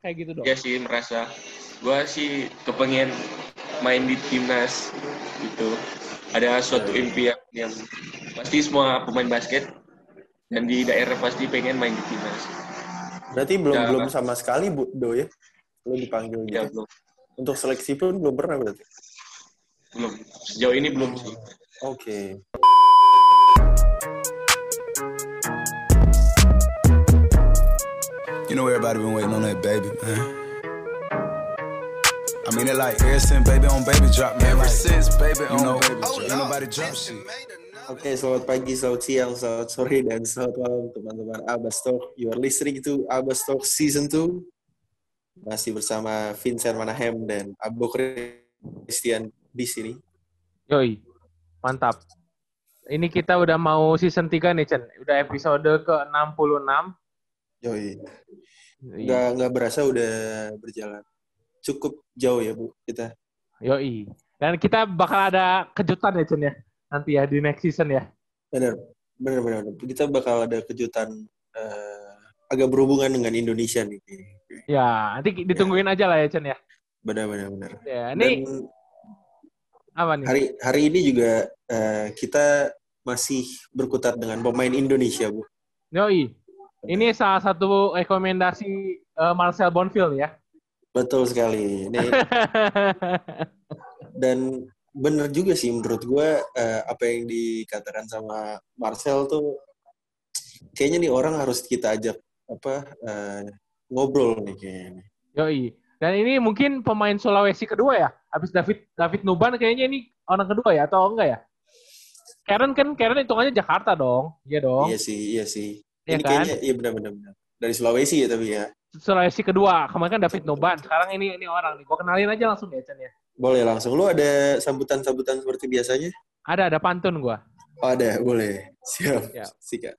kayak gitu dong? Iya sih merasa. Gua sih kepengen main di timnas gitu. Ada suatu impian yang pasti semua pemain basket dan di daerah pasti pengen main di timnas. Berarti belum Ya, belum sama sekali Bu Do ya? Lo dipanggil gitu. Ya belum, Untuk seleksi pun belum pernah berarti. belum. Sejauh ini belum sih. Oke. You know everybody been waiting on that baby, man. I mean it like ever since baby on baby drop, man. Ever since baby on know, baby drop. Ain't nobody drop shit. Oke, selamat pagi, selamat siang, selamat sore, dan selamat malam teman-teman Abbas Talk. You are listening to Abbas Talk Season 2. Masih bersama Vincent Manahem dan Abu Christian di sini. Yoi, mantap. Ini kita udah mau season 3 nih, Chen. Udah episode ke-66. Yoi. Nggak, nggak berasa udah berjalan. Cukup jauh ya, Bu, kita. Yoi. Dan kita bakal ada kejutan ya, Chen ya. Nanti ya di next season ya. Benar, benar, benar. benar. Kita bakal ada kejutan eh, agak berhubungan dengan Indonesia nih. Ya, nanti ditungguin aja lah ya, Chen ya. Benar, benar, benar. Ya, Dan ini apa nih? hari hari ini juga eh, kita masih berkutat dengan pemain Indonesia, Bu. Yoi. Ini salah satu rekomendasi eh, Marcel Bonfil ya. Betul sekali. Ini dan bener juga sih menurut gue eh, apa yang dikatakan sama Marcel tuh kayaknya nih orang harus kita ajak apa eh, ngobrol nih kayaknya. Yoi. Dan ini mungkin pemain Sulawesi kedua ya? Habis David David Nuban kayaknya ini orang kedua ya atau enggak ya? Karen kan Karen hitungannya Jakarta dong. Iya dong. Iya sih, iya sih. Iya ini kan? kayaknya iya benar-benar benar. Dari Sulawesi ya tapi ya. Sulawesi kedua. Kemarin kan David Nuban. Sekarang ini ini orang nih. Gua kenalin aja langsung ya, Chen ya. Boleh langsung. Lu ada sambutan-sambutan seperti biasanya? Ada ada pantun gua. Oh, ada, boleh. Siap. Siap. Sikat.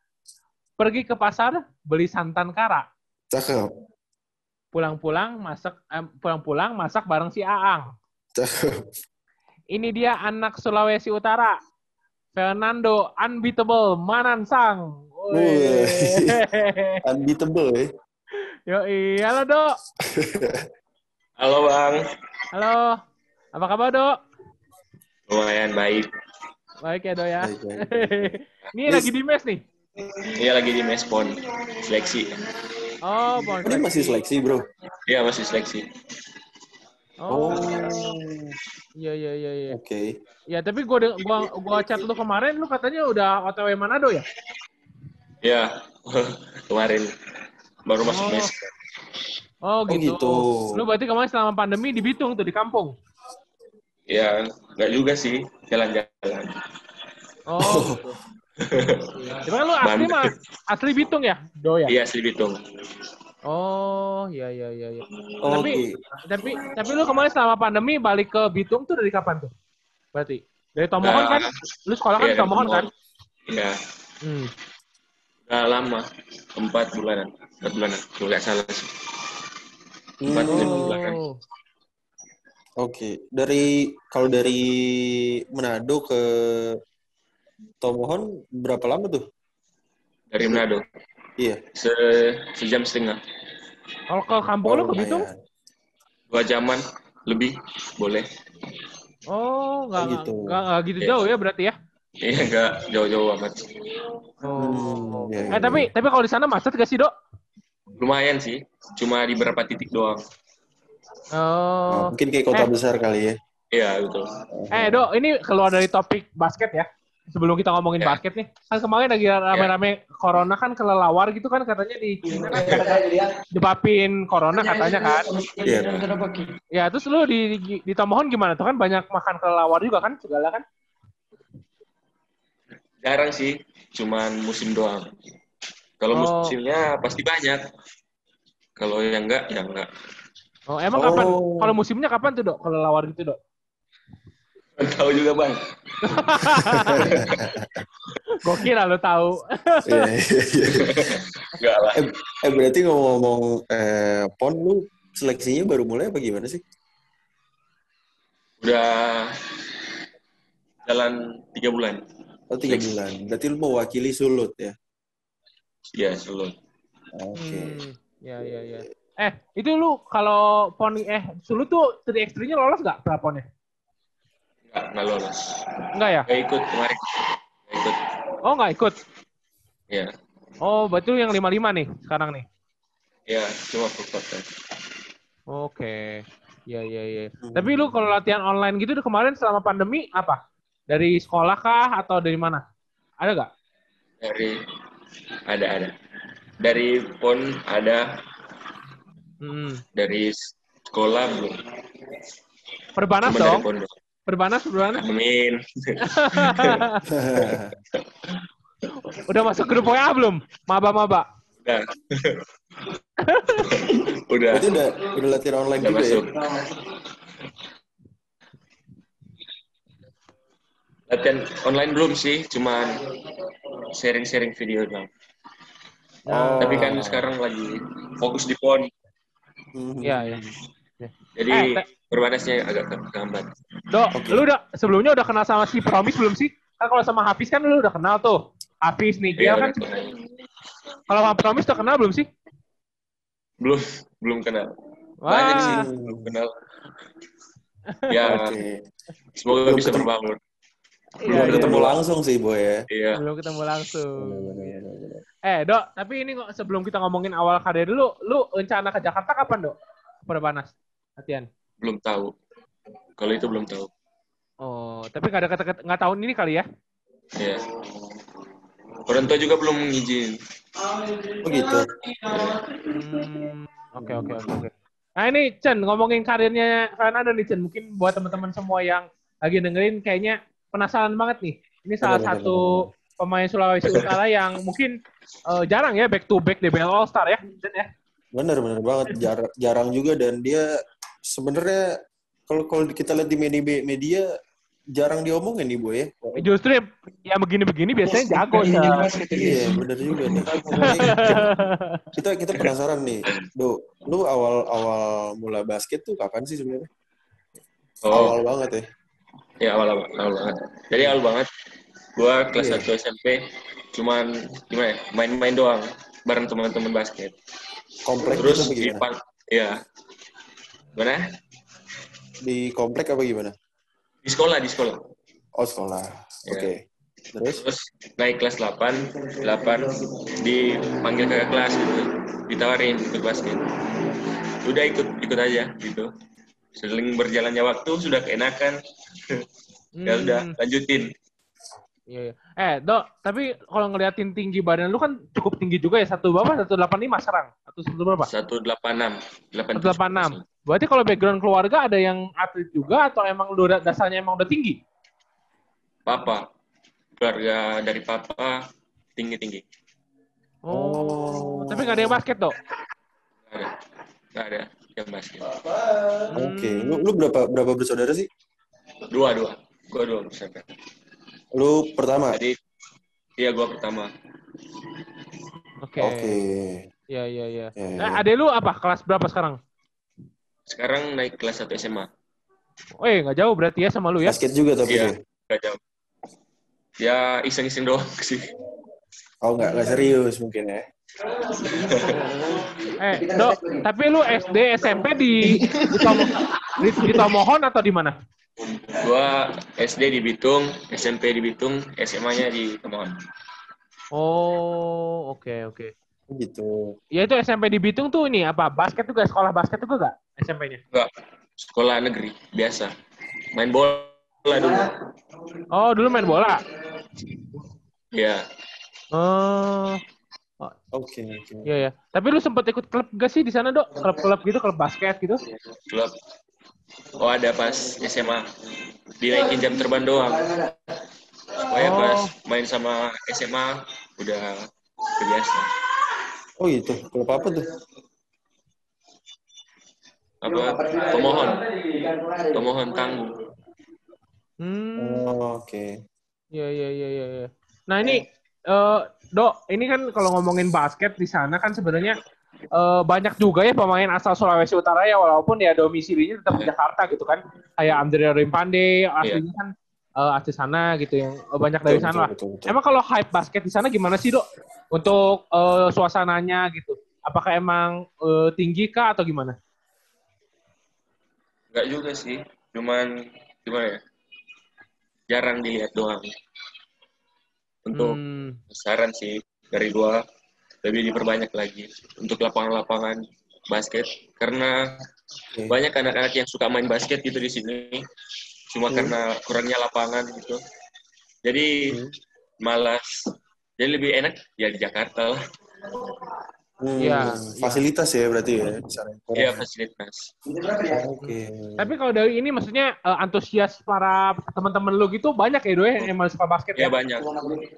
Pergi ke pasar beli santan kara. Cakep. Pulang-pulang masak eh, pulang-pulang masak bareng si Aang. Cakep. Ini dia anak Sulawesi Utara. Fernando Unbeatable Manansang. Unbeatable ya. Yoi, halo Dok. Halo bang, Halo. Apa kabar Dok? lumayan baik. Baik ya Dok ya. Baik, baik. Ini lagi di mes nih. Iya lagi di mespon seleksi. Oh, Bon. Ini masih seleksi, Bro. Iya masih seleksi. Oh. Iya iya iya iya. Oke. Ya, tapi gua gua gua chat lu kemarin lu katanya udah OTW Manado ya? Iya kemarin baru masuk Oh. mes. Oh, gitu. gitu. Lu berarti kemarin selama pandemi di Bitung tuh di kampung. Ya nggak juga sih jalan-jalan. Oh. gitu. Lu asli mah asli Bitung ya? Do ya? Iya asli Bitung. Oh, iya iya iya iya. Oke. Tapi tapi tapi lu kemarin selama pandemi balik ke Bitung tuh dari kapan tuh? Berarti dari Tomohon Nah, kan? Lu sekolah kan Iya, di Tomohon kan? Iya Hmm. Udah lama empat bulanan empat bulanan kalau nggak salah sih. Empat lima bulanan. Oh. Oke. Dari kalau dari Manado ke Tomohon berapa lama tuh? dari Manado Iya. Se sejam setengah Kalau ke kampung lu ke Bitung? lumayan. dua jaman lebih boleh. Oh, nggak Oh, gitu. nggak nggak gitu Iya. jauh ya berarti ya? Iya nggak jauh-jauh amat. Iya, iya, Eh tapi tapi kalau di sana macet gak sih dok? Lumayan sih, cuma di beberapa titik doang. Oh, Oh. mungkin kayak kota Eh. besar kali ya. Iya betul. Eh dok, ini keluar dari topik basket ya. Sebelum kita ngomongin Ya. basket nih, kan kemarin lagi rame-rame corona kan kelelawar gitu kan katanya di kan debapin corona katanya kan. Iya. Ya terus lu di di, di Tomohon gimana tuh kan banyak makan kelelawar juga kan segala kan? Jarang sih, cuman musim doang. Kalau Oh. musimnya pasti banyak. Kalau yang enggak, ya enggak. Oh emang Oh. kapan? Kalau musimnya kapan tuh dok? Kelelawar gitu dok? Tahu juga bang. Gue kira lu tahu. Iya, iya, iya. Enggak lah. eh, eh, berarti ngomong-ngomong eh, pon lu seleksinya baru mulai apa gimana sih? Udah jalan tiga bulan. Oh tiga Seleksi. bulan. Berarti lu mewakili Sulut ya? Iya selalu. Oke. Hmm, ya ya ya. Eh, itu lu kalau poni eh dulu tuh 3x3-nya lolos nggak pelaponnya? Nggak, nggak lolos. Enggak ya? Nggak ikut kemarin. Nggak ikut. Oh, nggak ikut. Ya, Oh, berarti lu yang 55 nih sekarang nih. ya cuma full. Oke. Iya, iya, iya. Hmm. Tapi lu kalau latihan online gitu kemarin selama pandemi apa? Dari sekolah kah atau dari mana? Ada nggak? Dari ada ada. Dari pon ada, Hmm. dari sekolah belum. Perbanas Cuma dong. Perbanas, perbanas. Amin. Udah masuk grup WA belum? Maba-maba. Udah. Udah. Berarti udah udah latihan online Udah juga masuk. ya? Latihan online belum sih, cuman sharing-sharing video doang. Oh. Tapi kan sekarang lagi fokus di pon, Hmm. Iya, iya. jadi Eh, berbanasnya agak terhambat. Dok, Oke. lu udah sebelumnya udah kenal sama si Promis belum sih? Kan kalau sama Hafiz kan lu udah kenal tuh. Hafiz nih, dia Iya, kan kalau sama Promis udah kenal belum sih? belum belum kenal. Wah, Banyak sih belum kenal. Ya, Oke. semoga Belum bisa ketemu. berbangun. Iya, Belum iya. ketemu langsung sih, Boy ya. Iya. belum ketemu langsung. Bener-bener. Eh, Dok, tapi ini kok sebelum kita ngomongin awal karir dulu, lu rencana ke Jakarta kapan, Dok? Perbanas latihan. belum tahu. Kalau itu belum tahu. Oh, tapi nggak ada kata nggak tahun ini kali ya? Iya. Orang tua juga belum ngizin. Oh gitu. Hmm, oke oke oke oke. Nah ini Chen ngomongin karirnya kalian ada nih Chen. Mungkin buat teman-teman semua yang lagi dengerin kayaknya penasaran banget nih. Ini salah benar, satu pemain Sulawesi Utara yang mungkin eh, jarang ya back to back DBL All Star ya, ya. Bener bener banget. Jar- jarang juga dan dia sebenarnya kalau kalau kita lihat di media media jarang diomongin nih Boy ya. Justru yang begini-begini biasanya jago ya. Iya bener juga nih. kita kita penasaran nih, Do, lu awal awal mula basket tuh kapan sih sebenarnya? Oh, Awal banget ya. Ya awal awal, awal banget. Jadi awal banget. Gua kelas. 1 SMP cuman gimana ya? Main-main doang bareng teman-teman basket. Komplek Terus di gimana? pang, ya. Mana? Di komplek apa gimana? Di sekolah, di sekolah. Oh sekolah. Iya. Oke. Terus? Terus naik kelas 8, 8 dipanggil ke kelas gitu. Ditawarin ikut basket. Udah ikut ikut aja gitu. Seling berjalannya waktu sudah keenakan. Ya udah Hmm, lanjutin. Iya, iya. Eh, Dok, tapi kalau ngeliatin tinggi badan lu kan cukup tinggi juga ya. Satu berapa? 185 serang. Atau satu berapa? 186. 186. Berarti kalau background keluarga ada yang atlet juga atau emang lu da- dasarnya emang udah tinggi? Papa. Keluarga dari papa tinggi-tinggi. Oh, tapi nggak ada yang basket, Dok? Nggak ada. Nggak ada yang basket. Oke. Lu, lu berapa berapa bersaudara sih? Dua, dua. Gua dua bersaudara. Lu pertama. Jadi, iya gua pertama. Oke. Oke. Iya, iya, iya. Ya, ya, Eh, ya. adek lu apa? Kelas berapa sekarang? Sekarang naik kelas 1 SMA. Oh, eh, nggak jauh berarti ya sama lu ya? Basket juga tapi Iya. Nggak jauh. Ya iseng-iseng doang sih. Oh nggak nggak serius mungkin ya. Eh, Dok, tapi lu SD, SMP di di, Tomo, di, di Tomohon atau di mana? Gua SD di Bitung, SMP di Bitung, SMA-nya di Temuan. Oh, oke, oke. Gitu. Ya itu SMP di Bitung tuh ini apa? Basket juga, sekolah basket juga gak SMP-nya? Enggak, sekolah negeri biasa. Main bola dulu. Oh, dulu main bola. Ya, Oh, Oke oke. iya ya. Tapi lu sempet ikut klub gak sih di sana, Dok? Klub-klub gitu, klub basket gitu? klub. Oh ada pas SMA. Dinaikin jam terbang doang. Oh. pas main sama SMA udah kebiasa. Oh gitu. Klub apa tuh? Apa? Pemohon. Pemohon tangguh. Hmm, Oh, Oke. iya, iya, iya, iya. iya. Nah ini, eh Dok, ini kan kalau ngomongin basket di sana kan sebenarnya eh, banyak juga ya pemain asal Sulawesi Utara ya, walaupun ya domisilinya tetap di Jakarta gitu kan. Kayak Andrea Rimpande, aslinya kan eh, asli sana gitu, yang eh, banyak dari Betul, sana lah. betul, betul, betul. Emang kalau hype basket di sana gimana sih, Dok? Untuk eh, suasananya gitu. Apakah emang eh, tinggi kah atau gimana? Enggak juga sih. Cuman gimana ya? Jarang dilihat doang. Untuk Hmm, saran sih dari gua lebih diperbanyak lagi untuk lapangan-lapangan basket karena Oke. banyak anak-anak yang suka main basket gitu di sini cuma Hmm. karena kurangnya lapangan gitu jadi Hmm. malas jadi lebih enak ya di Jakarta lah Hmm, Iya, fasilitas ya berarti ya. sana. ya fasilitas Oke. Tapi kalau dari ini maksudnya eh, antusias para teman-teman lu gitu banyak ya, Do ya, yang emang suka basket ya ya? banyak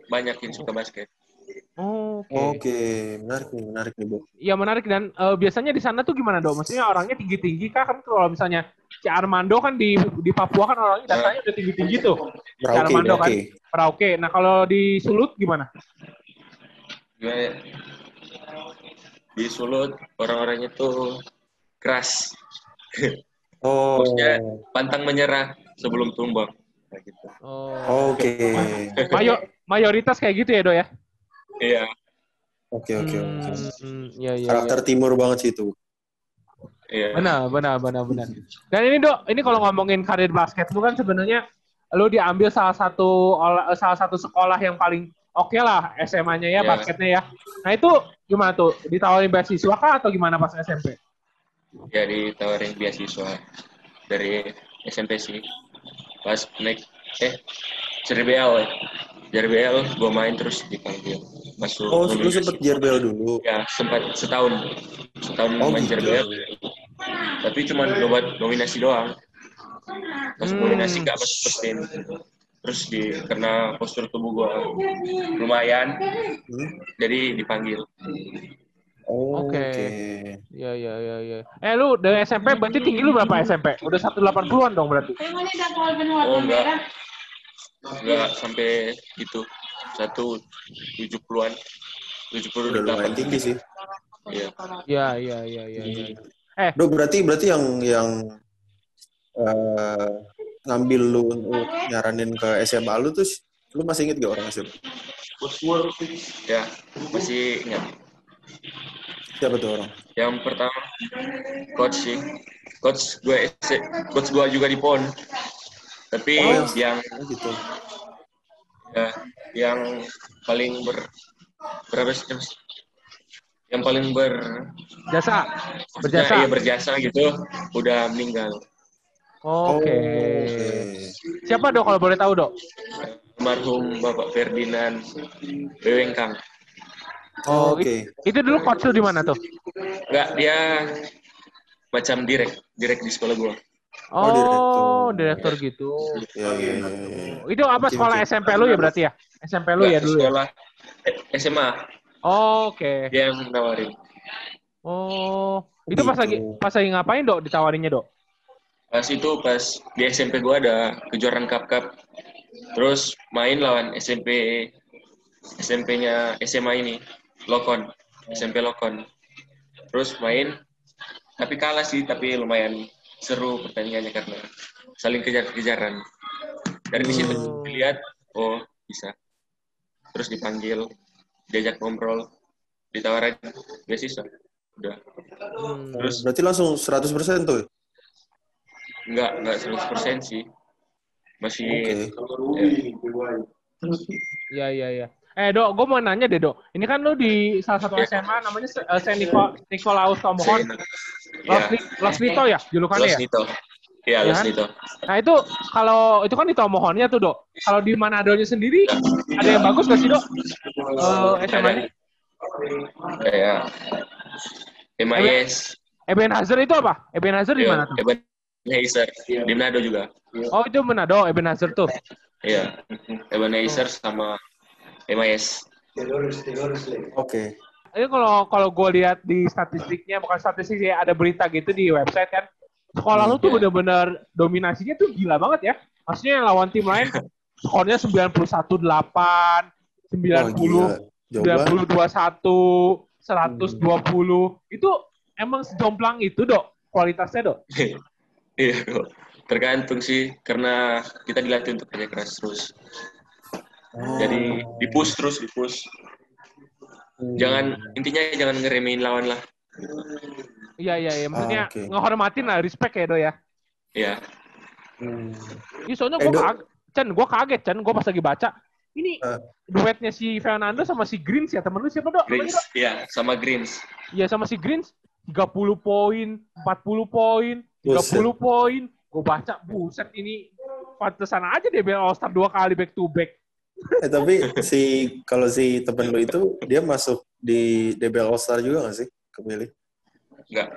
banyak yang suka basket Oh, Oke. Oke, menarik nih, menarik nih, Bu. Iya menarik dan eh, biasanya di sana tuh gimana dok? Maksudnya orangnya tinggi-tinggi kah? Kan kalau misalnya si Armando kan di di Papua kan orangnya datanya udah tinggi-tinggi tuh. Si Merauke, Armando kan Merauke. Merauke. Nah kalau di Sulut gimana? gimana ya? di Sulut orang-orangnya tuh keras Oh, Maksudnya- pantang menyerah sebelum tumbang Kayak gitu Oh. oke. Mayo mayoritas kayak gitu ya dok ya? Iya Oke, oke, oke. Hmm, iya iya. Karakter iya. timur banget sih itu. iya Benar benar benar benar. Dan ini dok, ini kalau ngomongin karir basket lu kan sebenarnya lu diambil salah satu salah satu sekolah yang paling oke lah SMA-nya ya Iya. basketnya ya. Nah itu gimana tuh? Ditawarin beasiswa kah atau gimana pas SMP? ya ditawarin beasiswa dari SMP sih pas naik eh ya JRBL gue main terus dipanggil masuk Oh, lu sempet JRBL dulu. ya sempat setahun setahun Oh, main gitu. JRBL tapi cuma buat nominasi doang masuk Hmm. nominasi gak masuk tim terus di karena postur tubuh gue lumayan Hmm? jadi dipanggil Oh, Oke. Oke. Iya iya iya iya. Eh lu dari SMP berarti tinggi lu berapa SMP? Udah 180-an dong berarti. oh enggak enggak sampai gitu satu tujuh puluhan tujuh puluh Udah lumayan tinggi sih. iya Iya iya iya iya. iya. Bro, berarti berarti yang yang eh, ngambil lu untuk nyaranin ke SMA lu tuh lu masih inget gak orang SMA? ya masih ingat Siapa tuh orang? yang pertama coach sih coach gue coach gue juga di pon tapi Oh, yang Oh gitu. ya yang paling ber berapa sih Mas? yang paling ber Jasa. maksudnya, Berjasa. iya, berjasa gitu udah meninggal Oke. oke. Siapa dok kalau boleh tahu dok? almarhum Bapak Ferdinand Bewengkang Oh, Oke. Itu dulu coach lu di mana tuh? enggak dia macam direk direk di sekolah gue Oh, Oh, direktur gitu. Ya, ya, ya, ya. Itu apa sekolah oke. SMP lu ya berarti ya? SMP lu ya dulu ya? sekolah eh, SMA Oh, Oke. dia yang nawarin Oh, itu pas Gitu. lagi pas lagi ngapain dok ditawarinnya dok? pas itu pas di SMP gua ada kejuaraan cup cup terus main lawan SMP SMP-nya SMA ini Lokon SMP Lokon terus main tapi kalah sih tapi lumayan seru pertandingannya karena saling kejar-kejaran dari di situ Hmm. dilihat oh bisa terus dipanggil diajak ngobrol ditawarin beasiswa udah Hmm. Terus- Berarti langsung 100% tuh. Enggak, enggak 100% sih. Masih Oke. ya, Iya iya iya. Eh dok, gue mau nanya deh dok. Ini kan lu di salah satu SMA namanya uh, Saint Nico, Nikolaus Tomohon. Los, Ya, Ni- Los Nito ya julukannya Los ya? Nito. Iya, Ya Los kan? Nito. Nah itu kalau itu kan di Tomohonnya tuh dok. Kalau di Manado-nya sendiri ada yang bagus gak sih dok? Eh SMA-nya? Kayak MIS. Eben Hazer itu apa? Eben Hazer di Iya, mana tuh? Eben Heiser. Di Manado juga. Oh itu Manado, Eben Hazer tuh. Iya. Eben Heiser sama MIS. Oke. Ini kalau kalau gue lihat di statistiknya, bukan statistik sih, ada berita gitu di website kan. Sekolah lu tuh Iya. bener-bener dominasinya tuh gila banget ya. Maksudnya lawan tim lain skornya 91-8, Wah, 90, gila. Jauh banget. 92-1, 120. Itu emang sejomplang itu dok kualitasnya dok. Iya, Dok. tergantung sih karena kita dilatih untuk kerja keras terus. Oh. Jadi di push terus, di push. Hmm. Jangan intinya jangan ngeremehin lawan lah. Iya iya iya. Maksudnya Ah, oke. ngehormatin lah, respect ya do ya. Ya, Hmm. Iya soalnya gue Do. kaget, Chan, gue kaget Chan, gue pas lagi baca. Ini Ah. duetnya si Fernando sama si Greens ya temen lu siapa dok? Namanya, Greens. Dok? Ya, sama Greens. Iya sama si Greens 30 poin, 40 poin, 30 poin. Gue baca, buset ini pantesan aja dia bilang All Star dua kali back to back. Eh tapi si kalau si temen lu itu dia masuk di DBL All Star juga gak sih? Kepilih. Enggak.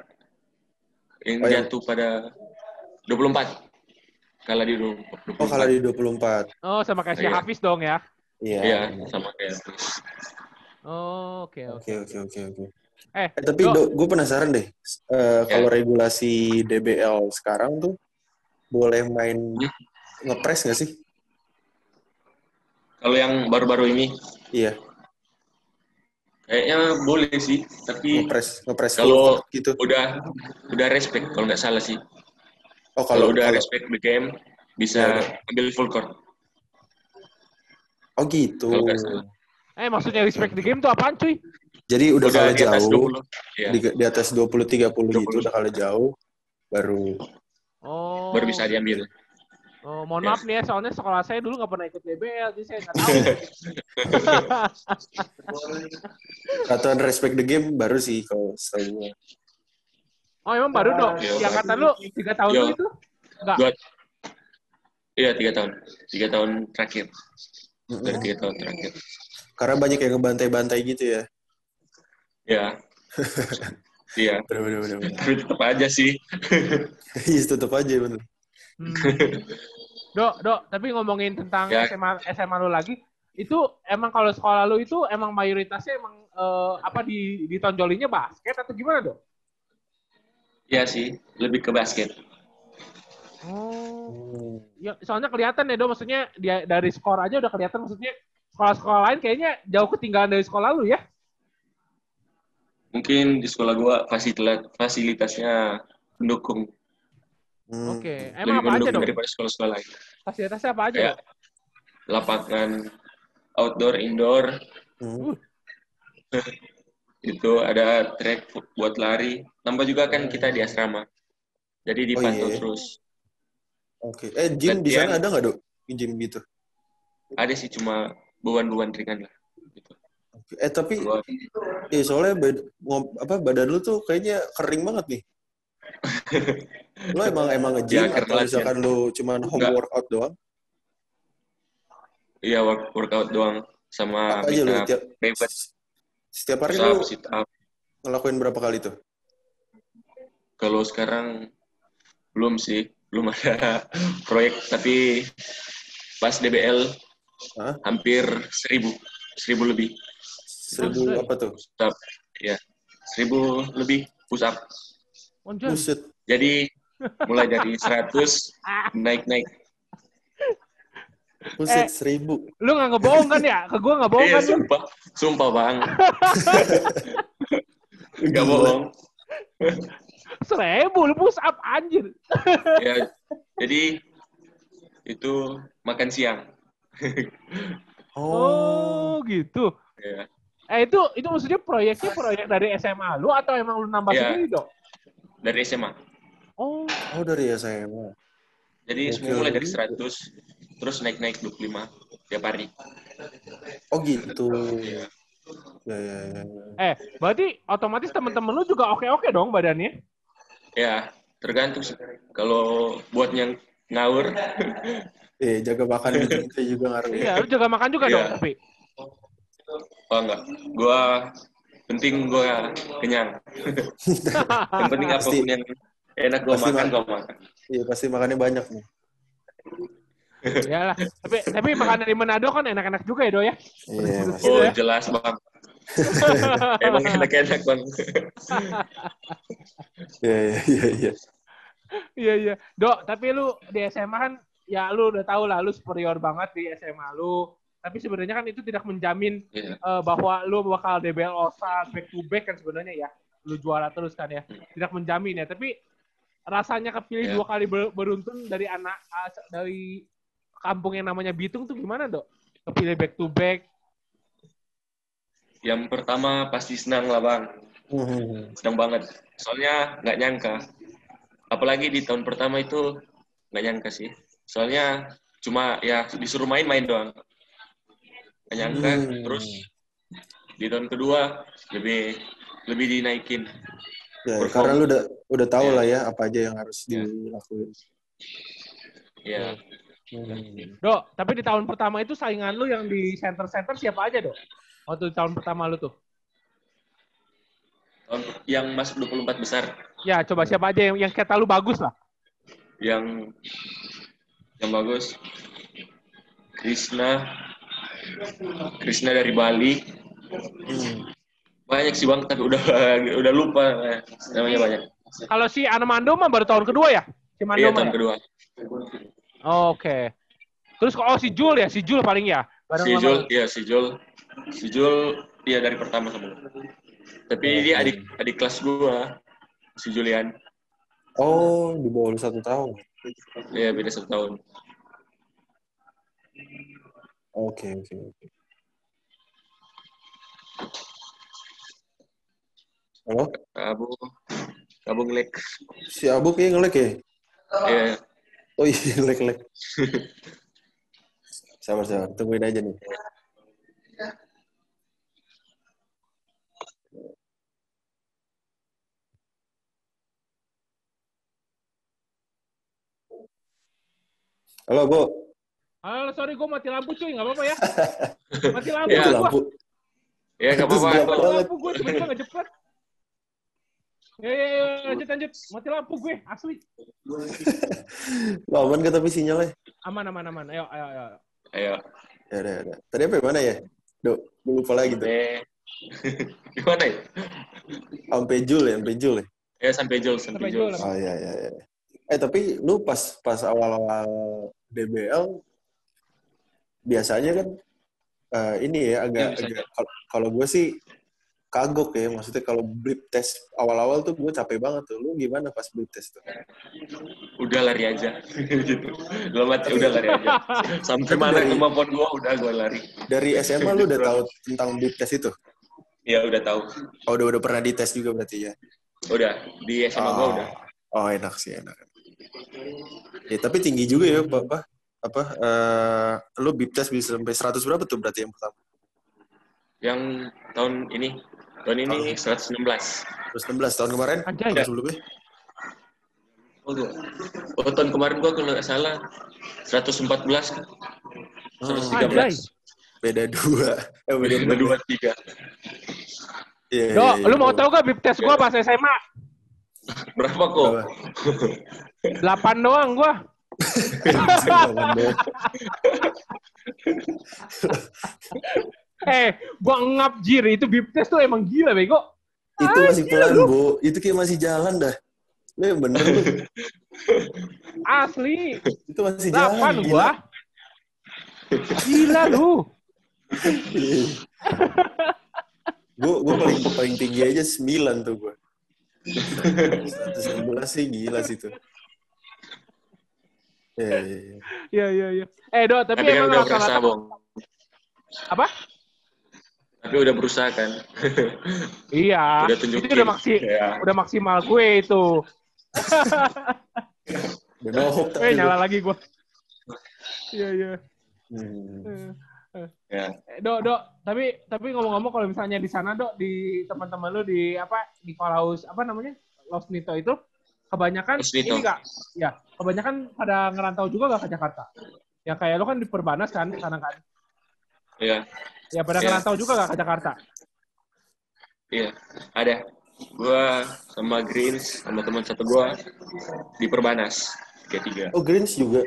Yang Oh, yang- jatuh pada 24. Kalah di 24. Oh kalah di 24. Oh sama kayak si Iya. Hafiz dong ya. Iya. Iya, sama kayak terus. Oh, oke oke. Oke oke oke. Eh, Eh, tapi gue penasaran deh. Eh, Kalau regulasi DBL sekarang tuh boleh main ngepres nggak sih? Kalau yang baru-baru ini Iya, kayaknya boleh sih, tapi ngepres ngepres Kalau- gitu. udah udah respect kalau nggak salah sih. Oh Kalau kalau udah kalau- respect the game Ya, bisa ambil full court. oh gitu. Kalau nggak salah. Eh maksudnya respect the game tuh apaan cuy? Jadi udah, kalah di atas jauh 20. Iya, di, di atas 20 30 gitu 20. udah kalah jauh baru Oh. baru bisa diambil. Oh, mohon maaf nih ya, soalnya sekolah saya dulu nggak pernah ikut DBL, jadi saya nggak tahu. peraturan respect the game baru sih kalau gue. oh, emang baru dong? Iya. Yang kata lu tiga tahun Iya. dulu itu? Enggak. Iya, tiga tahun. Tiga tahun terakhir. Dari tiga tahun terakhir. Karena banyak yang ngebantai-bantai gitu ya. Ya. Iya. Bener. Tapi tetap aja sih. Iya tetap aja bener. Hmm. Dok, dok, tapi ngomongin tentang Ya. SMA, SMA lu lagi, itu emang kalau sekolah lu itu emang mayoritasnya emang eh, apa di ditonjolinnya basket atau gimana dok? Iya sih, lebih ke basket. Oh, ya soalnya kelihatan ya dok, maksudnya dia dari skor aja udah kelihatan, maksudnya sekolah-sekolah lain kayaknya jauh ketinggalan dari sekolah lu ya? Mungkin di sekolah gua fasilitas fasilitasnya mendukung. Hmm. Oke, lebih emang apa aja mendukung dok? daripada sekolah-sekolah lain. Fasilitasnya apa aja Kayak lapangan outdoor, indoor, Hmm. itu ada track buat lari. Tambah juga kan kita di asrama. Jadi dipantau iya. terus. Oke. Eh gym di sana ada nggak dok? Gym gitu. Ada sih cuma beban-beban ringan lah. Gitu. Oke. Eh tapi eh soalnya bad- apa badan lu tuh kayaknya kering banget nih. lu emang emang nge-gym Ya, atau latihan. misalkan lu cuman home Enggak. workout doang? Iya work, workout doang sama Apa aja up, tiap private, setiap hari up. ngelakuin berapa kali tuh? Kalau sekarang belum sih, belum ada proyek tapi pas DBL Hah? hampir seribu, seribu lebih Seribu apa tuh? push up, ya seribu lebih push up. Buset. Jadi mulai dari 100 naik naik. Buset Eh. seribu. Lu nggak ngebohong kan ya? Ke gua nggak bohong Eh kan lu? sumpah, sumpah bang, nggak Gila. bohong. Seribu lu push up anjir. Ya, jadi itu makan siang. Oh. Oh, gitu. Ya. Eh itu itu maksudnya proyeknya proyek dari SMA lu atau emang lu nambah Iya. sendiri dok? Dari SMA. Oh, Oh dari SMA. Jadi Oke, semua mulai dari oke. 100, terus naik-naik 25 tiap hari. Oh gitu. Iya. Ya ya ya. ya. eh berarti otomatis temen-temen lu juga oke-oke dong badannya? Ya, tergantung sih. Kalau buat yang ngawur, Eh jaga makan gitu kita juga ngaruh. Iya, lu jaga makan juga Iya. dong tapi. oh enggak. Gua penting gua kenyang. yang penting Pasti. apa pun yang enak gua Pasti makan, ma- gua makan. Iya pasti makannya banyak nih. Iyalah. tapi tapi makanan di Manado kan enak-enak juga ya, Do ya. Iya. Gitu pasti. Oh, ya. jelas, Bang. Emang enak-enak, Bang. Iya iya iya iya. Iya, iya. Dok, tapi lu di SMA kan ya lu udah tahu lah lu superior banget di SMA lu. Tapi sebenarnya kan itu tidak menjamin Iya. eh, bahwa lu bakal DBL All-Star back to back kan sebenarnya ya. Lu juara terus kan ya. Tidak menjamin ya, tapi rasanya kepilih Iya. dua kali ber- beruntun dari anak ah, dari kampung yang namanya Bitung tuh gimana, Dok? Kepilih back to back. Yang pertama pasti senang lah bang, Hmm. senang banget. Soalnya nggak nyangka. Apalagi di tahun pertama itu nggak nyangka sih. Soalnya cuma ya disuruh main-main doang. Nggak nyangka. Hmm. Terus di tahun kedua lebih lebih dinaikin. Ya, Perform. karena lu udah udah tahu Iya. lah ya apa aja yang harus Iya. dilakuin. Ya. Hmm. Dok, tapi di tahun pertama itu saingan lu yang di center-center siapa aja, Dok? Waktu di tahun pertama lu tuh. Tahun- Yang masuk 24 besar. Ya, coba siapa aja yang, yang kata lu bagus lah. Yang yang bagus. Krishna. Krishna dari Bali. Hmm. Banyak sih bang, tapi udah udah lupa namanya banyak. Kalau si Armando mah baru tahun kedua ya? Si Mando Iya tahun ya? kedua. Oke. Terus oh si Jul ya, si Jul paling ya. Bareng Si Jul, iya si Jul, si Jul dia dari pertama sama. Tapi dia adik adik kelas gua, si Julian. Oh, di bawah lu satu tahun. Iya beda satu tahun. Oke, oke, oke. Halo? Abu, Abu ngelek. Si Abu kayaknya ngelek ya? Iya, Oh iya, ngelek-ngelek. sabar, sabar. Tungguin aja nih. Halo, Bu. Ah, sorry gue mati lampu cuy, nggak apa-apa ya. Mati lampu gua. lampu. ya nggak Itu apa-apa. Mati banget. lampu gue tiba-tiba nggak cepet. Ya, ya, ya, lanjut, lanjut. Mati lampu gue, asli. Lo aman gak tapi sinyalnya? Aman, aman, aman. Ayo, ayo, ayo. Ayo. Ya udah, ya udah. Tadi apa mana ya? Duh, gue lupa lagi tuh. Sampai gimana ya? Sampai Jul ya, sampai Jul ya. Ya sampai Jul, sampai. Jul. Oh iya, iya, iya. Eh tapi lu pas pas awal-awal DBL biasanya kan eh, ini ya agak, bisa. agak kalau- gue sih kagok ya maksudnya kalau blip test awal-awal tuh gue capek banget tuh lu gimana pas blip test tuh Udah lari aja. gitu. Dalam hati udah lari aja. Sampai mana dari- kemampuan gua udah gua lari. dari SMA lu udah tahu tentang blip test itu Ya udah tahu. oh udah udah pernah dites juga berarti ya Udah di SMA gua oh. udah. oh enak sih enak ya tapi tinggi juga ya apa apa, eh, lu blip test bisa sampai 100 berapa tuh berarti yang pertama Yang tahun ini tahun ini 116. terus 16 tahun kemarin Anjay. tahun sebelumnya Oh, oh tahun kemarin gua kalau nggak salah 114 kan. Oh, 113. beda dua eh beda Beda dua tiga. Iya, Dok, iya, lu iya. mau tau gak bip test gue pas SMA? Berapa kok? Berapa? 8 doang gue. Eh, gue ngap jir. Itu bip test tuh emang gila, bego. itu masih pelan, Bu. Itu kayak masih jalan dah. Lu yang bener lu. Asli. Itu masih jalan. 8 gue. Gila lu. Gue gue paling paling tinggi aja 9 tuh gue. 111 sih gila sih tuh. Iya, iya, iya. Iya, iya, iya. Eh, Dok, tapi, Tapi kan emang udah rata-rata... Bong. Apa? Tapi udah berusaha kan. Iya. Udah itu tunjukin. udah, maksi Ya. udah maksimal gue itu. Eh, nyala lagi gue. Iya, iya. Hmm. Ya. Eh, Dok, Dok, tapi tapi ngomong-ngomong kalau misalnya di sana, Dok, di teman-teman lu di apa di Kolaus apa namanya? Los Nito itu kebanyakan Los Nito. ini Kak. Ya, kebanyakan pada ngerantau juga gak ke Jakarta? Ya kayak lu kan di Perbanas kan sana kan. Iya. Ya pada Iya. ngerantau juga gak ke Jakarta? Iya. Ada. Gua sama Greens sama teman satu gua di Perbanas. Tiga tiga. Oh, Greens juga.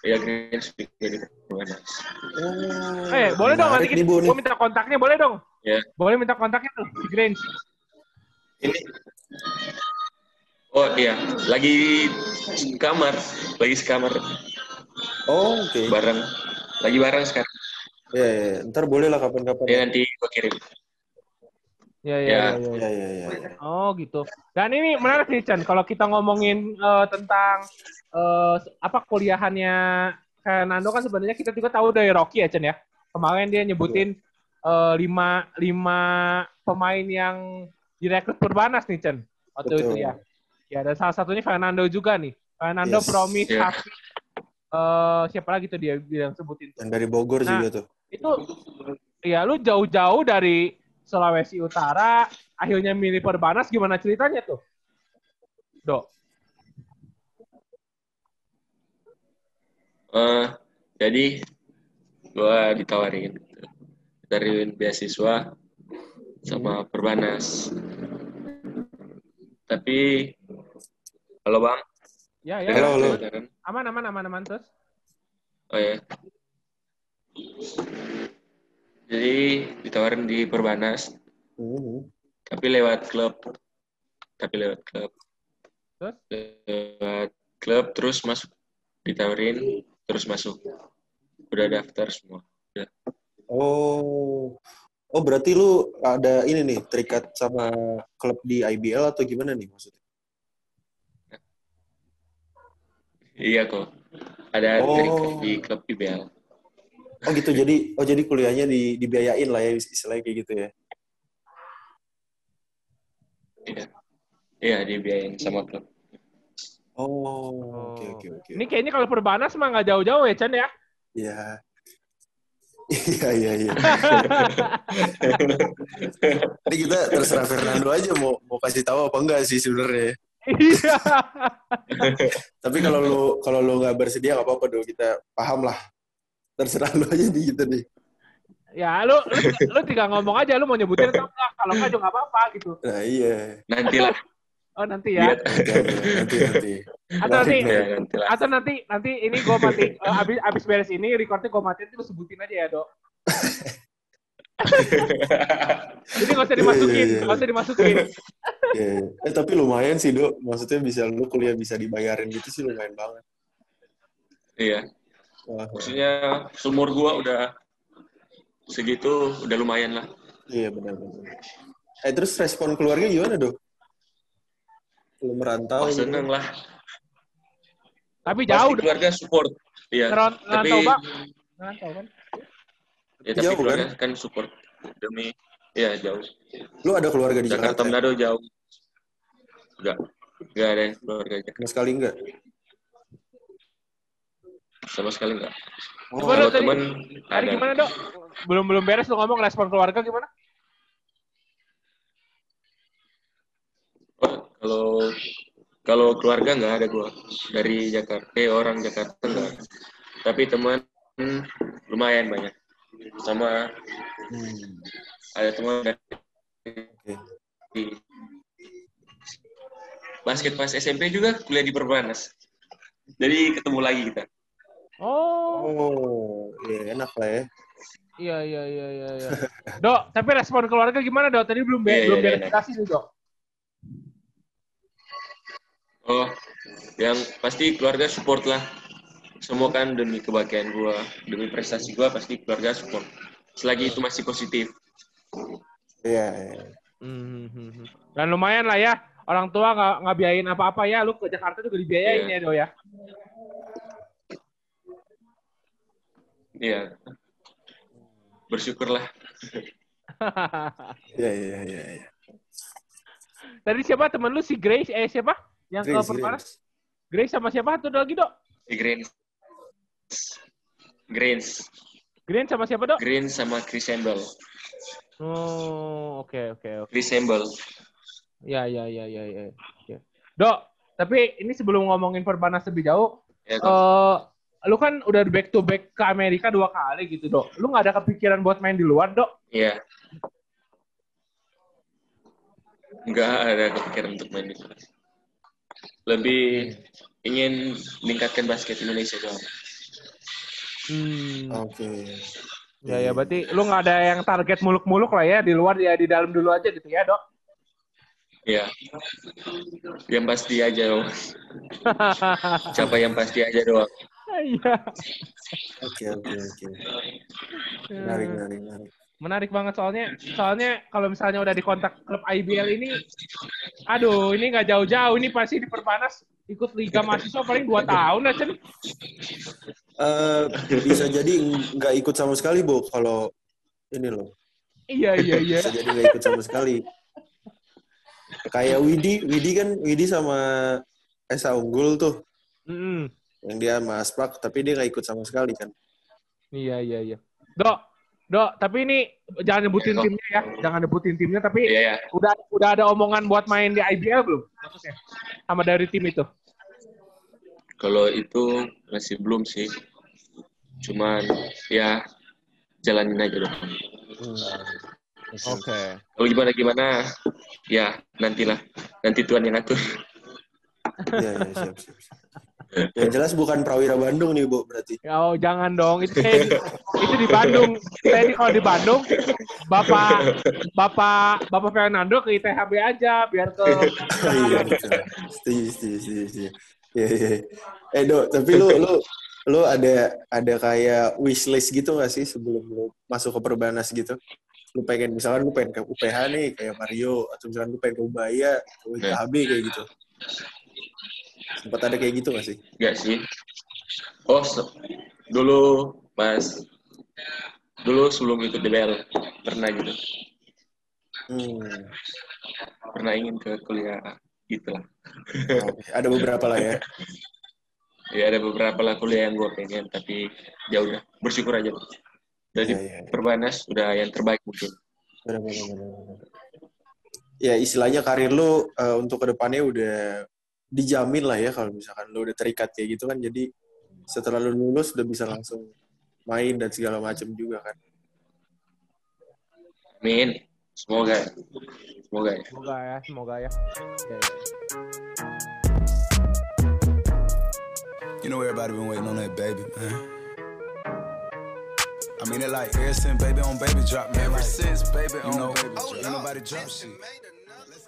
Iya Greens juga di Perbanas. Oh, Eh, boleh dong nanti nih. gue minta kontaknya, boleh dong? Ya. Boleh minta kontaknya tuh, di Grange. Ini. Oh iya, lagi kamar, lagi sekamar Oh, oke. bareng, lagi bareng sekarang. Ya, ya, ya. Ntar boleh lah kapan-kapan. Ya nanti gua kirim. Iya, Ya. iya, iya. Ya, ya, ya. ya. Oh gitu. Dan ini menarik nih Chan, kalau kita ngomongin eh, tentang eh, apa kuliahannya kayak Nando kan sebenarnya kita juga tahu dari Rocky ya Chan ya. Kemarin dia nyebutin eh, lima lima pemain yang direkrut Perbanas nih Chen waktu Betul. itu ya. Ya dan salah satunya Fernando juga nih. Fernando Yes. Promise Iya. Hafiz. Eh, siapa lagi tuh dia bilang sebutin tuh. Yang dari Bogor Nah. juga tuh. Itu ya lu jauh-jauh dari Sulawesi Utara akhirnya milih Perbanas gimana ceritanya tuh? Dok. Eh, jadi gua ditawarin gitu. ditawarin beasiswa sama Perbanas. Tapi halo Bang, Ya ya. Halo, halo. Aman aman aman aman terus. Oh ya. Jadi ditawarin di Perbanas, Mhm. tapi lewat klub. Tapi lewat klub. Terus? Lewat klub terus masuk ditawarin terus masuk. Udah daftar semua. Oh. Oh, berarti lu ada ini nih, terikat sama klub di IBL atau gimana nih maksudnya? Iya kok. Ada Oh. terikat di klub IBL. Oh gitu, jadi oh jadi kuliahnya di dibiayain lah ya istilahnya kayak gitu ya. Iya. Iya, dibiayain sama klub. Oh, oke oke oke. Ini kayaknya kalau Perbanas mah nggak jauh-jauh ya Chan ya. Iya. Iya iya iya. Ini kita terserah Fernando aja mau mau kasih tahu apa enggak sih sebenarnya. Iya. Tapi kalau lu kalau lu nggak bersedia nggak apa-apa dong kita paham lah. Terserah lu aja di gitu nih. ya lu, lu lu tinggal ngomong aja lu mau nyebutin atau enggak. Kalau enggak juga nggak apa-apa gitu. Nah iya. Nantilah. Oh nanti ya. Nanti nanti nanti. Atau nanti Ya, atau nanti nanti ini gue mati eh, abis abis beres ini recordnya gue matiin terus sebutin aja ya dok. Jadi nggak usah dimasukin, Iya, iya, iya. nggak usah dimasukin. Iya. Eh tapi lumayan sih dok. Maksudnya bisa lu kuliah bisa dibayarin gitu sih lumayan banget. Iya. Wah, Maksudnya sumur gua udah segitu udah lumayan lah. iya benar benar. Eh terus respon keluarga gimana dok? Lu merantau? Oh, gitu? seneng lah. Tapi jauh keluarga support. Iya. Tapi Ngerantau bang. Ngerantau kan? Ya tapi Jauh, keluarga kan support demi ya jauh. Lu ada keluarga di Jakarta Jakarta? Manado jauh. Enggak. Enggak ada yang keluarga Jakarta. Sama sekali enggak? Sama sekali enggak. Oh, Gimana tadi? teman Tadi ada. gimana dok? Belum belum beres lu ngomong respon keluarga gimana? Oh, kalau kalau keluarga nggak ada gua dari Jakarta eh, orang Jakarta nggak ada. tapi teman lumayan banyak sama Hmm, ada teman dari Oke. basket pas SMP juga kuliah di Perbanas jadi ketemu lagi kita Oh, Oh, iya enak lah ya. iya iya iya iya. iya. Dok, tapi respon keluarga gimana dok? Tadi belum be- Iya, belum iya. verifikasi nih dok. oh yang pasti keluarga support lah semua kan demi kebahagiaan gua demi prestasi gua pasti keluarga support selagi itu masih positif Iya, iya. Hmm. Dan lumayan lah ya. Orang tua nggak nggak biayain apa-apa ya. Lu ke Jakarta juga dibiayain Iya. ya dok ya. Iya bersyukurlah Iya, iya, iya, iya. Tadi siapa temen lu si Grace? Eh siapa? Yang ke Grace, Perbanas? Grace. Grace sama siapa? Satu lagi dok. di Greens Greens Green sama siapa dok? Green sama Chris Campbell Oh oke oke oke. Chris Campbell Ya ya ya ya ya. Dok, tapi ini sebelum ngomongin Perbanas lebih jauh, ya eh kok. lu kan udah back to back ke Amerika dua kali gitu dok. Lu nggak ada kepikiran buat main di luar dok? Iya. Nggak ada kepikiran untuk main di sana. Lebih ingin meningkatkan basket Indonesia doang. Hmm. Oke. Ya ya berarti lu nggak ada yang target muluk-muluk lah ya di luar ya di dalam dulu aja gitu ya dok. Iya. Yang pasti aja dong. Siapa yang pasti aja doang. Iya. Oke, oke, oke. Menarik, menarik, menarik. Menarik banget soalnya soalnya kalau misalnya udah di kontak klub IBL ini, aduh ini nggak jauh-jauh ini pasti di Perbanas ikut liga mahasiswa paling dua tahun aja nih. Eh, bisa jadi nggak ikut sama sekali, Bu, kalau ini loh. Iya iya iya. Bisa jadi nggak ikut sama sekali. Kayak Widi, Widi kan Widi sama Esa Unggul tuh, Mm-mm. yang dia sama Aspak, tapi dia nggak ikut sama sekali kan. Iya iya iya. Dok, dok. Tapi ini jangan nyebutin Ya, timnya ya. Jangan nyebutin timnya. Tapi Iya ya. udah udah ada omongan buat main di IBL belum? Maksudnya sama dari tim itu. Kalau itu masih belum sih. Cuman ya jalanin aja dong. Oke. Kalau gimana gimana ya nantilah. Nanti Tuhan yang atur. Iya, iya, siap, siap. siap. Yang jelas bukan Prawira Bandung nih, Bu, berarti. Ya, Oh, jangan dong. Itu saya di, itu di Bandung. Saya di kalau di Bandung, Bapak Bapak Bapak Fernando ke ITHB aja biar ke iya. Setuju, setuju, Iya, iya. Eh, Dok, tapi lu, lu, lu ada ada kayak wishlist gitu gak sih sebelum lu masuk ke Perbanas gitu? Lu pengen, misalkan lu pengen ke UPH nih, kayak Mario, atau misalkan lu pengen ke Ubaya, atau ITHB kayak gitu. Sempat ada kayak gitu gak sih? Enggak sih. Oh, se- dulu pas dulu sebelum ikut DBL pernah gitu. Hmm. Pernah ingin ke kuliah gitu lah. Oke, Ada beberapa lah ya. Ya ada beberapa lah kuliah yang gue pengen, tapi ya udah bersyukur aja. Jadi Iya, iya. perbanas udah yang terbaik mungkin. Benar, benar, benar, benar. Ya istilahnya karir lu eh, untuk ke depannya udah dijamin lah ya kalau misalkan lu udah terikat kayak gitu kan jadi setelah lu lulus udah bisa langsung main dan segala macam juga kan. Amin. Semoga. Semoga ya. Semoga ya, semoga ya. Ya, ya. You know everybody been waiting on that baby, man. I mean it like ever since baby on baby drop, man. Ever since baby on you know, baby drop. Ain't nobody drop shit.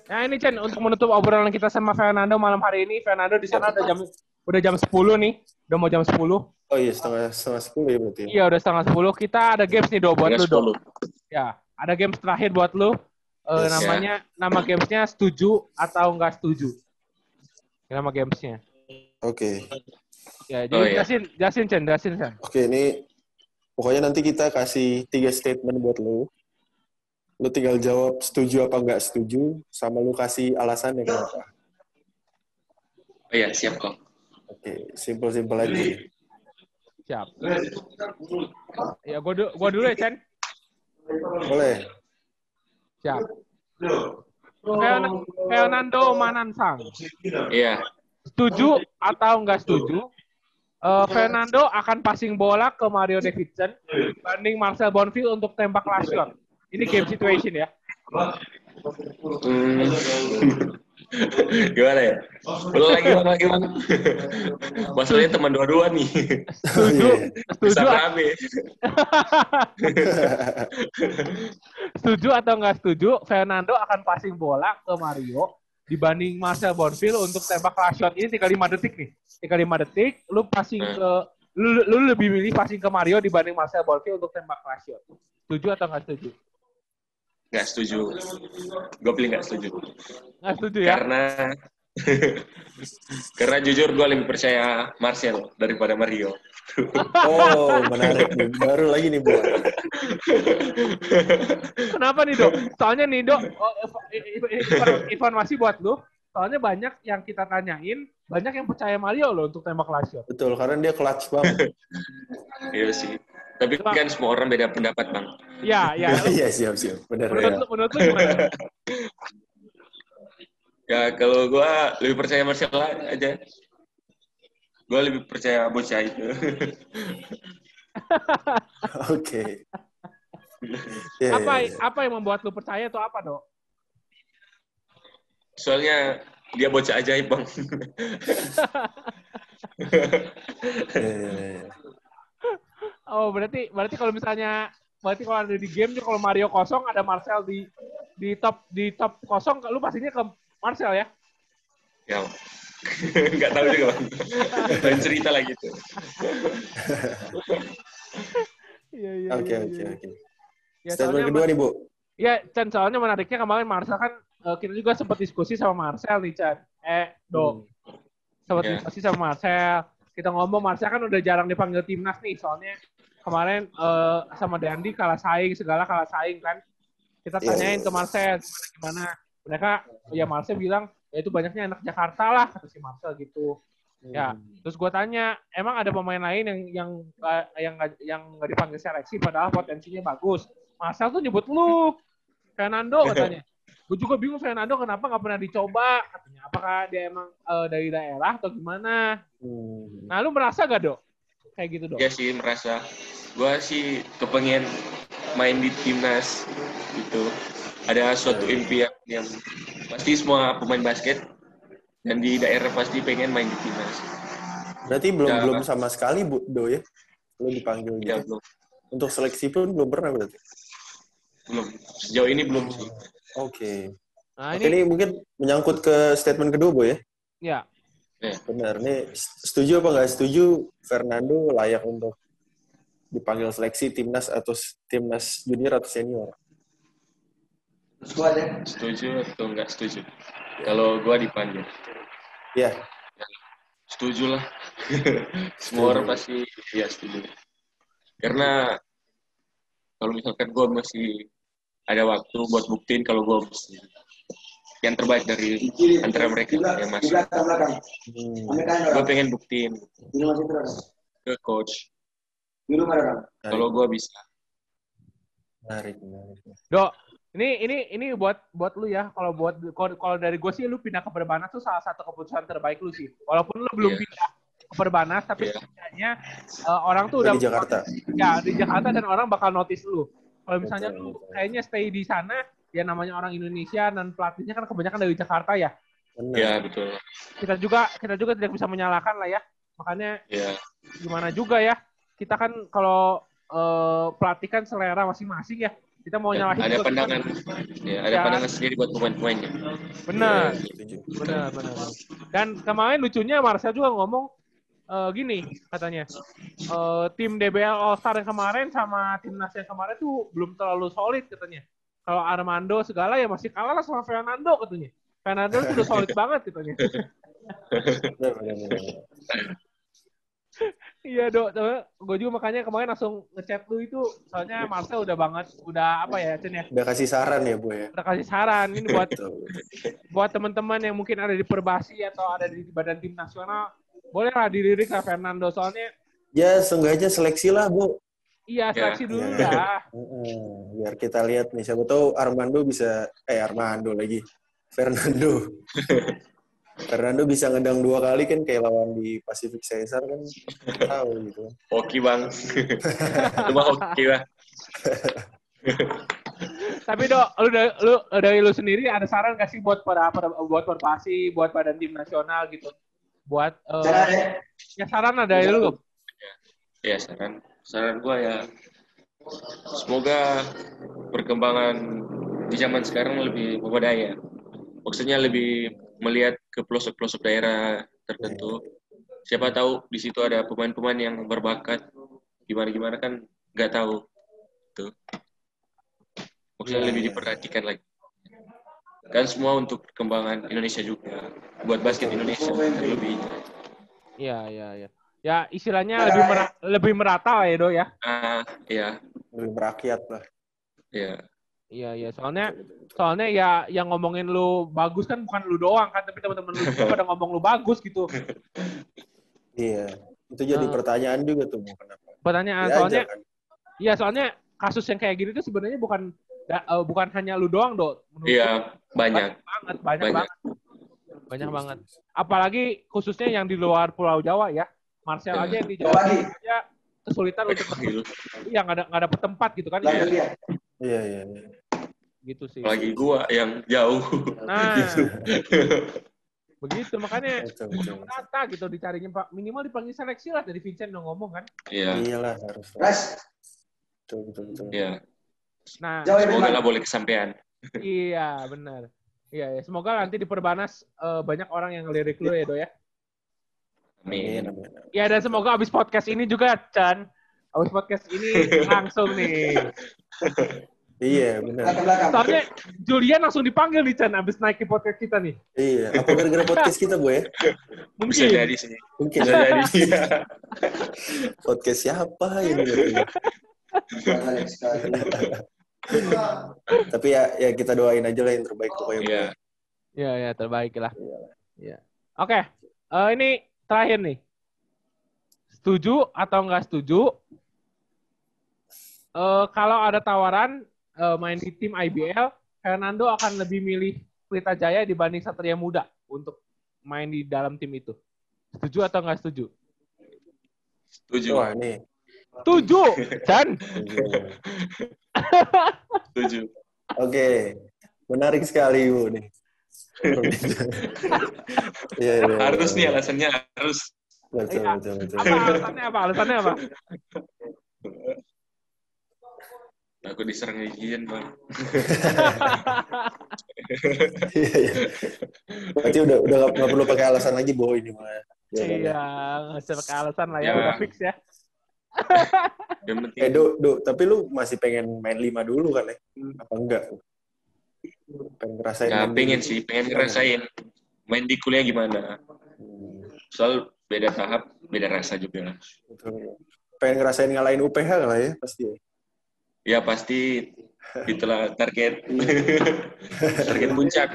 Nah ini Chen untuk menutup obrolan kita sama Fernando malam hari ini. Fernando di sana udah jam udah jam 10 nih. Udah mau jam 10. Oh iya setengah setengah sepuluh ya berarti. Iya udah setengah 10. Kita ada games nih Do buat lu Do. 10. Ya, ada games terakhir buat lu. Eh, Yes. namanya nama gamesnya setuju atau enggak setuju. Nama gamesnya. Oke. Ya, jadi Oh, iya. jelasin, jelasin Chen, jelasin Chen. Oke ini pokoknya nanti kita kasih tiga statement buat lu. Lu tinggal jawab setuju apa nggak setuju sama lu kasih alasannya kenapa. Oh iya, siap kok. Oke, simple-simple aja. Siap. Ya, gua, du- gua dulu ya Chen. Boleh. Siap. Fern- Fernando Manansang. Iya. Setuju atau enggak setuju? Eh, Fernando akan passing bola ke Mario Davidson banding Marcel Bonfil untuk tembak last shot. Ini game situation ya. Hmm. Gimana ya? Ulang lagi, ulang lagi, ulang. Masalahnya teman dua-dua nih. Setuju, setuju, rame. setuju atau enggak setuju? Fernando akan passing bola ke Mario dibanding Marcel Bonfil untuk tembak last shot. Ini tinggal 5 detik nih. Tinggal 5 detik, lu passing Hmm. ke lu, lu lebih milih passing ke Mario dibanding Marcel Bonfil untuk tembak last shot. Setuju atau enggak setuju? Nggak setuju. Gue pilih nggak setuju. Enggak setuju ya? Karena karena jujur gue lebih percaya Marcel daripada Mario. Oh, menarik nih. Baru lagi nih, Bu. Kenapa nih dok? Soalnya nih dok, oh, inf- informasi buat lu. Soalnya banyak yang kita tanyain, banyak yang percaya Mario loh untuk tembak last shot. Betul, karena dia clutch banget. Iya sih. Tapi kan semua orang beda pendapat bang. Ya, ya. Iya, siap, siap. Benar Menurut ya. lu, menurut lu gimana? Ya kalau gue lebih percaya Marcel aja. Gue lebih percaya bocah itu. Oke. Iya, apa iya, iya. apa yang membuat lu percaya atau apa dok? Soalnya dia bocah ajaib bang. Iya, iya, iya. Oh berarti berarti kalau misalnya berarti kalau ada di game kalau Mario kosong ada Marcel di di top di top kosong lu pastinya ke Marcel ya? ya. Nggak tahu juga bang. Lain cerita lah gitu. Iya iya. Oke, iya, oke, iya. oke. Ya, Statement soalnya kedua nih, Bu. Ya, Chan, soalnya menariknya kemarin Marcel kan eh, kita juga sempat diskusi sama Marcel nih, Chan. Eh, Do. Sempat Ya. diskusi sama Marcel. Kita ngomong Marcel kan udah jarang dipanggil timnas nih, soalnya kemarin eh, sama Dandi kalah saing, segala kalah saing kan. kita Iya, tanyain iya. ke Marcel gimana gimana. Mereka ya Marcel bilang ya itu banyaknya anak Jakarta lah kata si Marcel gitu. Ya, terus gue tanya, emang ada pemain lain yang yang yang yang nggak dipanggil seleksi padahal potensinya bagus. Marcel tuh nyebut lu, Fernando katanya. Gue juga bingung Fernando kenapa nggak pernah dicoba. Katanya apakah dia emang eh, dari daerah atau gimana? Hmm. Nah, lu merasa gak dok? Kayak gitu dok? Ya sih merasa. Gua sih kepengen main di timnas gitu. Ada suatu impian yang pasti semua pemain basket dan di daerah pasti pengen main di timnas. Berarti belum Ya, belum sama sekali Bu Do ya? Lo dipanggil Ya gitu. belum, Untuk seleksi pun belum pernah berarti. belum. Sejauh ini belum sih. Oke. Nah Oke, ini, ini mungkin menyangkut ke statement kedua, Bu ya. ya Benar. Nih, setuju apa nggak setuju Fernando layak untuk dipanggil seleksi timnas atau timnas junior atau senior? Setuju atau enggak setuju? Kalau gua dipanggil, Ya, setuju lah. Semua orang pasti ya setuju. Karena kalau misalkan gua masih ada waktu buat buktiin kalau gua masih yang terbaik dari antara mereka yang masih. hmm, Gue pengen buktiin ke coach kalau gue bisa. menarik, menarik. dok. Ini ini ini buat buat lu ya. Kalau buat kalau dari gue sih lu pindah ke Perbanas tuh salah satu keputusan terbaik lu sih. Walaupun lu belum Iya. pindah ke Perbanas, tapi Iya. setidaknya eh, orang tuh Udah udah di Jakarta. ya di Jakarta dan orang bakal notice lu. Kalau misalnya Betul, lu betul. kayaknya stay di sana, ya namanya orang Indonesia dan pelatihnya kan kebanyakan dari Jakarta ya. Benar. Ya betul. Kita juga kita juga tidak bisa menyalahkan lah ya. Makanya Ya gimana juga ya. Kita kan kalau eh, pelatih kan selera masing-masing ya. Kita mau nyalahin ada juga, pandangan, ya ada Ya. pandangan sendiri buat pemain-pemainnya. Benar. Setuju. Benar, benar. benar. Dan kemarin lucunya Marcel juga ngomong eh, gini katanya, eh, tim DBL All Star yang kemarin sama timnas yang kemarin tuh belum terlalu solid katanya. Kalau Armando segala ya masih kalah lah sama Fernando katanya. Fernando tuh udah solid banget katanya. Iya dok, gue juga makanya kemarin langsung ngechat lu itu soalnya Marcel udah banget, udah apa ya Cen ya, Udah kasih saran ya, Bu ya. udah kasih saran ini buat buat teman-teman yang mungkin ada di Perbasi atau ada di badan tim nasional, bolehlah dilirik lah Fernando soalnya Ya, seenggaknya seleksi lah, Bu. Iya seleksi dulu Ya. lah. Heeh, biar kita lihat nih, siapa tahu Armando bisa, eh Armando lagi, Fernando. Fernando bisa ngedang dua kali kan kayak lawan di Pacific Caesar kan tahu gitu. Hoki bang, itu mah hoki lah. Tapi dok, lu dari lu dari lu sendiri ada saran gak sih buat para, para buat Perbasi, buat badan tim nasional gitu? Buat eh, ya saran ada dari lu. Ya saran, saran gue ya semoga perkembangan di zaman sekarang lebih memadai ya. Maksudnya lebih melihat ke pelosok-pelosok daerah tertentu. Siapa tahu di situ ada pemain-pemain yang berbakat. Gimana-gimana kan nggak tahu. Tuh. Maksudnya Ya, lebih ya. diperhatikan lagi. Kan semua untuk perkembangan Indonesia juga. Buat basket Indonesia lebih. Iya iya iya. Ya istilahnya lebih mera- lebih merata lah ya dok ya. Ah, ya, Lebih merakyat lah. ya. Iya iya. Soalnya soalnya ya yang ngomongin lu bagus kan bukan lu doang kan, tapi teman-teman lu juga pada ngomong lu bagus gitu. Iya. Itu jadi Nah. pertanyaan juga tuh. Kenapa? Pertanyaan Diajak soalnya kan? iya soalnya kasus yang kayak gini tuh sebenarnya bukan da- eh, bukan hanya lu doang dok. Menurut Iya, gua banyak. banget banyak Banyak. banget banyak banget. Apalagi khususnya yang di luar Pulau Jawa ya. Marcel Ya. aja yang di Jawa aja kesulitan untuk yang nggak ada nggak dapet tempat gitu kan. Iya. Iya, iya, iya. Gitu sih. Apalagi gua yang jauh. Nah, Gitu. begitu makanya betul. rata gitu dicarinya Pak. Minimal dipanggil seleksi lah dari Vincent udah ngomong kan. Iya, Iyalah, harus. Betul, betul, betul. iya. Nah, Semoga lah boleh kesampaian. iya benar. Iya, ya. semoga nanti di Perbanas eh, banyak orang yang ngelirik lu ya, Do ya. Amin. Ya dan semoga abis podcast ini juga Chan. Abis podcast ini langsung nih. Iya, benar. Soalnya Julian langsung dipanggil nih Chan abis naik ke podcast kita nih. Iya, apa gara-gara podcast kita, Bu ya? Bisa Mungkin. jadi sih. Mungkin Bisa jadi. podcast siapa ini? Tapi ya ya kita doain aja lah yang terbaik pokoknya. Iya. Ya, ya terbaik lah. Ya. Oke, eh, ini terakhir nih. Setuju atau nggak setuju? Eh, kalau ada tawaran eh, main di tim IBL, Fernando akan lebih milih Pelita Jaya dibanding Satria Muda untuk main di dalam tim itu. Setuju atau nggak setuju? Setuju. Wah, ini. Setuju, Chan. Setuju. Oke. Menarik sekali, Bu nih. Iya, iya, iya. Harus nih alasannya harus. Betul, Iya. betul, betul. Apa alasannya apa? Alasannya apa? Aku diserang izin, Bang. Iya, iya. Berarti udah udah nggak perlu pakai alasan lagi, Bo ini mah. Ya, Bang, ya. Iya, nggak usah pakai alasan lah ya, Ya. udah fix ya. Yang penting Eh, Do, Do, tapi lu masih pengen main lima dulu kan, ya? Apa enggak? Pengen ngerasain ya main pengen sih, pengen ngerasain main di kuliah gimana. Hmm, Soal beda tahap, beda rasa juga lah. betul. Pengen ngerasain ngalahin UPH lah ya, pasti ya. Ya pasti itulah target target puncak.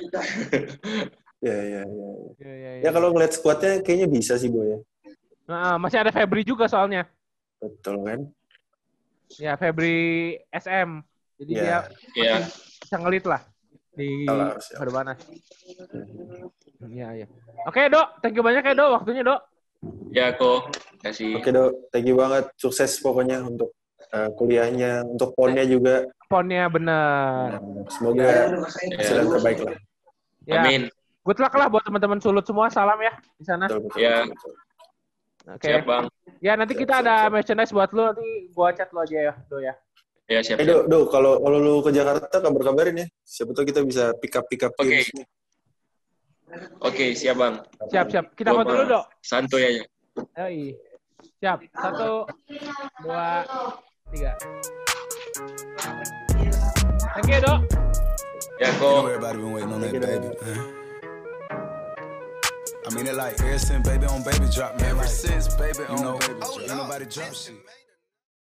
Ya, ya, ya. Iya, iya, iya. Ya kalau ngeliat squadnya kayaknya bisa sih, Bo ya. Nah, masih ada Febri juga soalnya. Betul kan? Ya, Febri SM. Jadi Ya. dia ya, bisa ngelit lah di harus, ya. mana. Iya, iya. Oke, Dok. Thank you banyak ya, Dok. Waktunya, Dok. ya kok kasih Oke, Do. Thank you banget. Sukses pokoknya untuk eh, kuliahnya, untuk ponnya juga. Ponnya bener. Semoga hasil yang terbaik lah. Ya, Amin. good luck lah buat teman-teman sulut semua. Salam ya di sana. Betul, betul, Ya. betul, betul. Oke. Siap bang. Ya, nanti Siap, kita siap, ada siap. merchandise buat lu. Nanti gua chat lu aja ya, Do ya. Ya siap. Eh. Do, Do, kalau kalau lu ke Jakarta kabar-kabarin ya. Siapa tahu kita bisa pick up pick up Oke. nih. Oke siap bang. Siap, siap. Kita foto dulu, Dok. Santuy aja. Yoi. Siap. Satu, dua, tiga. Thank you, Dok. Ya kok. I mean it like ever since baby on baby drop, man. Ever since baby on baby drop, ain't nobody drop shit.